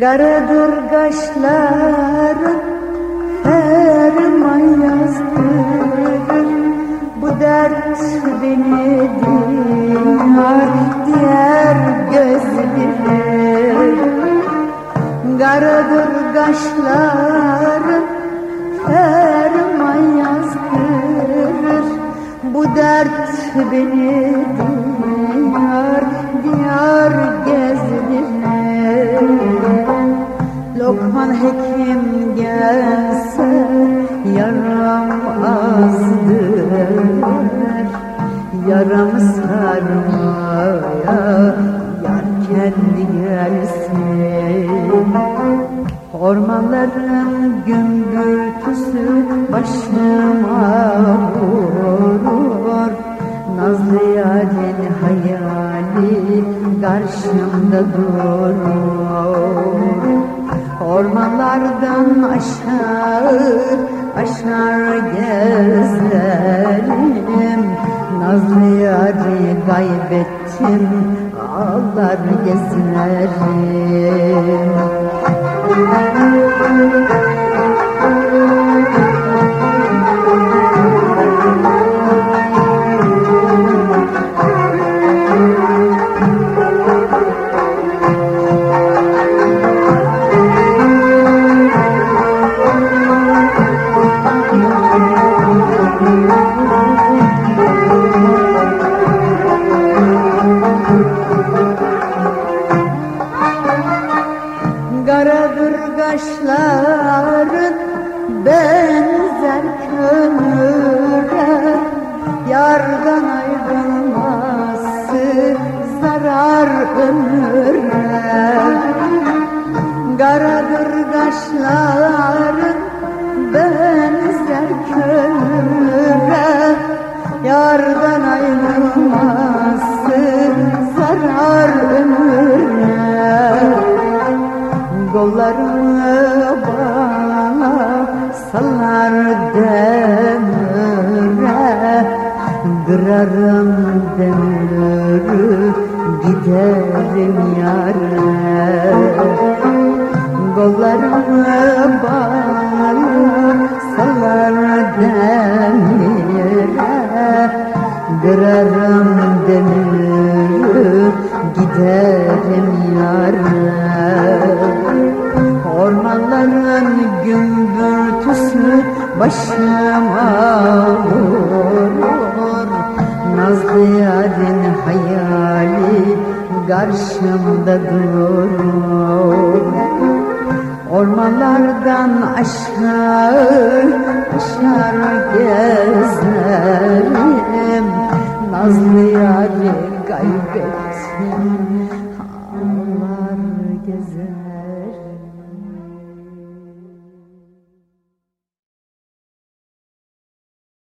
Karadır kaşların ferman yazdırır Bu dert beni diyar diğer göz bilir. Karadır kaşların ferman yazdırır Bu dert beni diyar Lokman hekim gelse yaram azdır. Yaramı sarmaya yar kendi gelsin. Ormanların gümbürtüsü başıma vurur. Nazlı yarın hayali karşımda durur Ormanlardan aşağı aşar gezlerim Nazlı yarı kaybettim ağlar gezlerim Karadır kaşların benzer kömüre Yardan ayrılması zarar ömüre Karadır kaşların Kollarını bana sallar demire Kırarım demiri giderim yare Kollarını bana sallar demire Kırarım demiri giderim yare karşımda durur Ormanlardan aşağı aşar gezlerim Nazlı yarı kaybettim